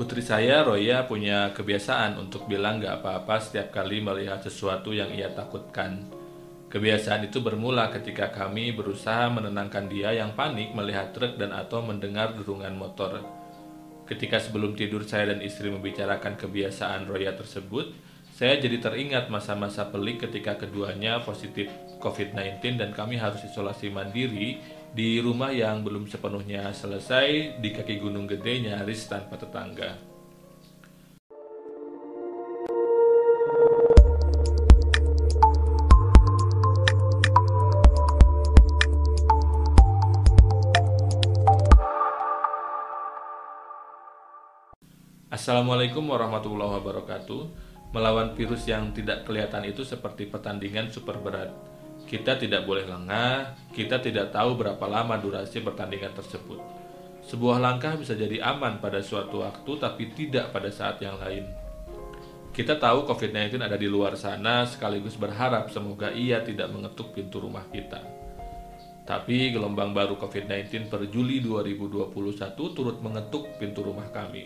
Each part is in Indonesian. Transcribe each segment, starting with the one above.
Putri saya, Roya, punya kebiasaan untuk bilang gak apa-apa setiap kali melihat sesuatu yang ia takutkan. Kebiasaan itu bermula ketika kami berusaha menenangkan dia yang panik melihat truk dan atau mendengar derungan motor. Ketika sebelum tidur saya dan istri membicarakan kebiasaan Roya tersebut, saya jadi teringat masa-masa pelik ketika keduanya positif COVID-19 dan kami harus isolasi mandiri di rumah yang belum sepenuhnya selesai di kaki gunung gede nyaris tanpa tetangga. Assalamualaikum warahmatullahi wabarakatuh. Melawan virus yang tidak kelihatan itu seperti pertandingan super berat. Kita tidak boleh lengah, kita tidak tahu berapa lama durasi pertandingan tersebut. Sebuah langkah bisa jadi aman pada suatu waktu, tapi tidak pada saat yang lain. Kita tahu COVID-19 ada di luar sana, sekaligus berharap semoga ia tidak mengetuk pintu rumah kita. Tapi gelombang baru COVID-19 per Juli 2021 turut mengetuk pintu rumah kami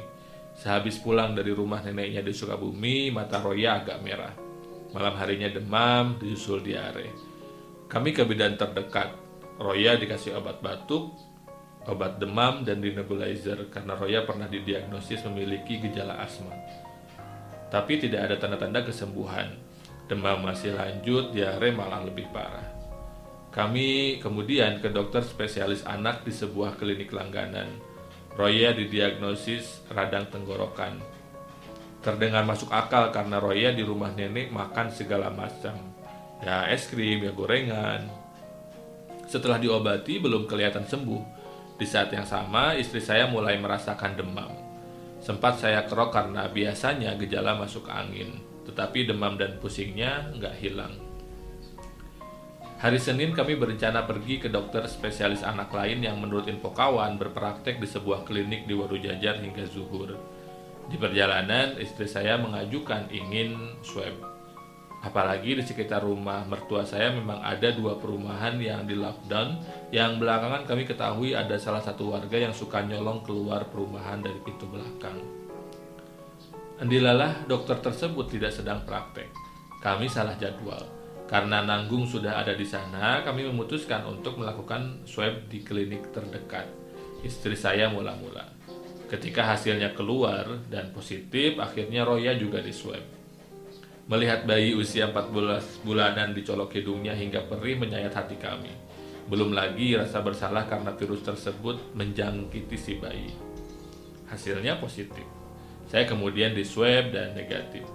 Sehabis pulang dari rumah neneknya di Sukabumi, mata Roya agak merah. Malam harinya demam, disusul diare. Kami ke bidan terdekat. Roya dikasih obat batuk, obat demam, dan di nebulizer karena Roya pernah didiagnosis memiliki gejala asma. Tapi tidak ada tanda-tanda kesembuhan. Demam masih lanjut, diare malah lebih parah. Kami kemudian ke dokter spesialis anak di sebuah klinik langganan Roya didiagnosis radang tenggorokan. Terdengar masuk akal karena Roya di rumah nenek makan segala macam. Ya es krim, ya gorengan. Setelah diobati belum kelihatan sembuh. Di saat yang sama istri saya mulai merasakan demam. Sempat saya kerok karena biasanya gejala masuk angin. Tetapi demam dan pusingnya nggak hilang. Hari Senin kami berencana pergi ke dokter spesialis anak lain yang menurut info kawan berpraktek di sebuah klinik di Warujajar hingga zuhur. Di perjalanan, istri saya mengajukan ingin swab. Apalagi di sekitar rumah mertua saya memang ada dua perumahan yang di lockdown yang belakangan kami ketahui ada salah satu warga yang suka nyolong keluar perumahan dari pintu belakang. Andilalah dokter tersebut tidak sedang praktek. Kami salah jadwal. Karena nanggung sudah ada di sana, kami memutuskan untuk melakukan swab di klinik terdekat. Istri saya mula-mula. Ketika hasilnya keluar dan positif, akhirnya Roya juga di swab. Melihat bayi usia 14 bulanan dicolok hidungnya hingga perih menyayat hati kami. Belum lagi rasa bersalah karena virus tersebut menjangkiti si bayi. Hasilnya positif. Saya kemudian di swab dan negatif.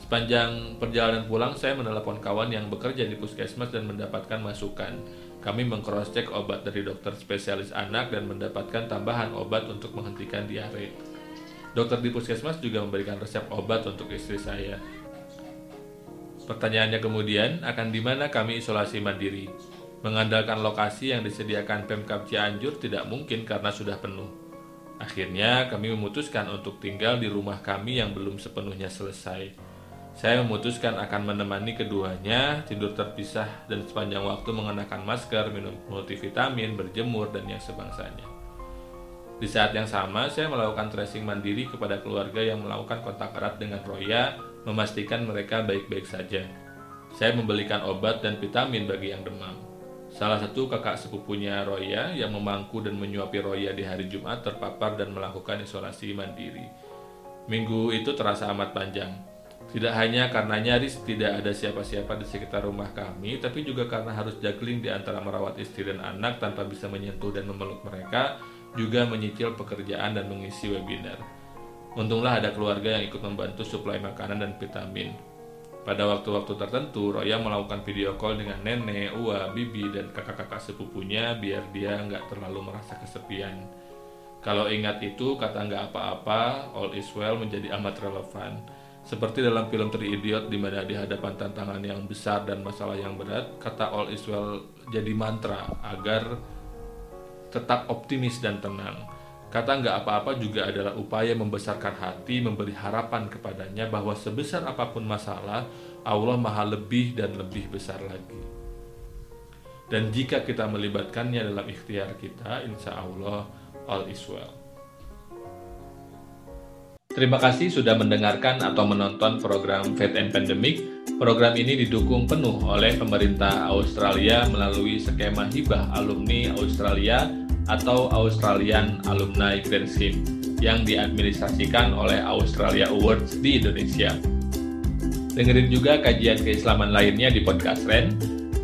Sepanjang perjalanan pulang, saya menelepon kawan yang bekerja di puskesmas dan mendapatkan masukan. Kami mengcross check obat dari dokter spesialis anak dan mendapatkan tambahan obat untuk menghentikan diare. Dokter di puskesmas juga memberikan resep obat untuk istri saya. Pertanyaannya kemudian, akan di mana kami isolasi mandiri? Mengandalkan lokasi yang disediakan Pemkap Cianjur tidak mungkin karena sudah penuh. Akhirnya kami memutuskan untuk tinggal di rumah kami yang belum sepenuhnya selesai. Saya memutuskan akan menemani keduanya tidur terpisah dan sepanjang waktu mengenakan masker, minum multivitamin, berjemur, dan yang sebangsanya. Di saat yang sama, saya melakukan tracing mandiri kepada keluarga yang melakukan kontak erat dengan Roya, memastikan mereka baik-baik saja. Saya membelikan obat dan vitamin bagi yang demam. Salah satu kakak sepupunya Roya yang memangku dan menyuapi Roya di hari Jumat terpapar dan melakukan isolasi mandiri. Minggu itu terasa amat panjang tidak hanya karena nyaris tidak ada siapa-siapa di sekitar rumah kami, tapi juga karena harus juggling di antara merawat istri dan anak tanpa bisa menyentuh dan memeluk mereka, juga menyicil pekerjaan dan mengisi webinar. Untunglah ada keluarga yang ikut membantu suplai makanan dan vitamin. Pada waktu-waktu tertentu, Roya melakukan video call dengan nenek, Ua, bibi, dan kakak-kakak sepupunya biar dia nggak terlalu merasa kesepian. Kalau ingat itu, kata nggak apa-apa, all is well menjadi amat relevan seperti dalam film Three Idiot di mana di hadapan tantangan yang besar dan masalah yang berat, kata all is well jadi mantra agar tetap optimis dan tenang. Kata nggak apa-apa juga adalah upaya membesarkan hati, memberi harapan kepadanya bahwa sebesar apa pun masalah, Allah maha lebih dan lebih besar lagi. Dan jika kita melibatkannya dalam ikhtiar kita, insya Allah all is well. Terima kasih sudah mendengarkan atau menonton program Faith and Pandemic. Program ini didukung penuh oleh pemerintah Australia melalui skema hibah alumni Australia atau Australian Alumni Scheme yang diadministrasikan oleh Australia Awards di Indonesia. Dengerin juga kajian keislaman lainnya di podcast Ren.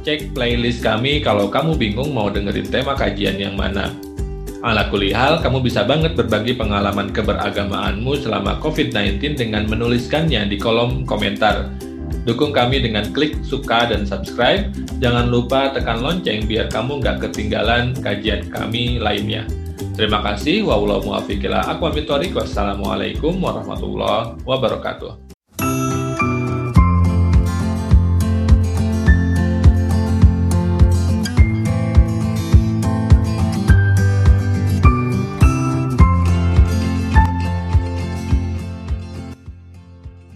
Cek playlist kami kalau kamu bingung mau dengerin tema kajian yang mana. Ala kulihal, kamu bisa banget berbagi pengalaman keberagamaanmu selama COVID-19 dengan menuliskannya di kolom komentar. Dukung kami dengan klik suka dan subscribe. Jangan lupa tekan lonceng biar kamu nggak ketinggalan kajian kami lainnya. Terima kasih. Wassalamualaikum warahmatullahi wabarakatuh.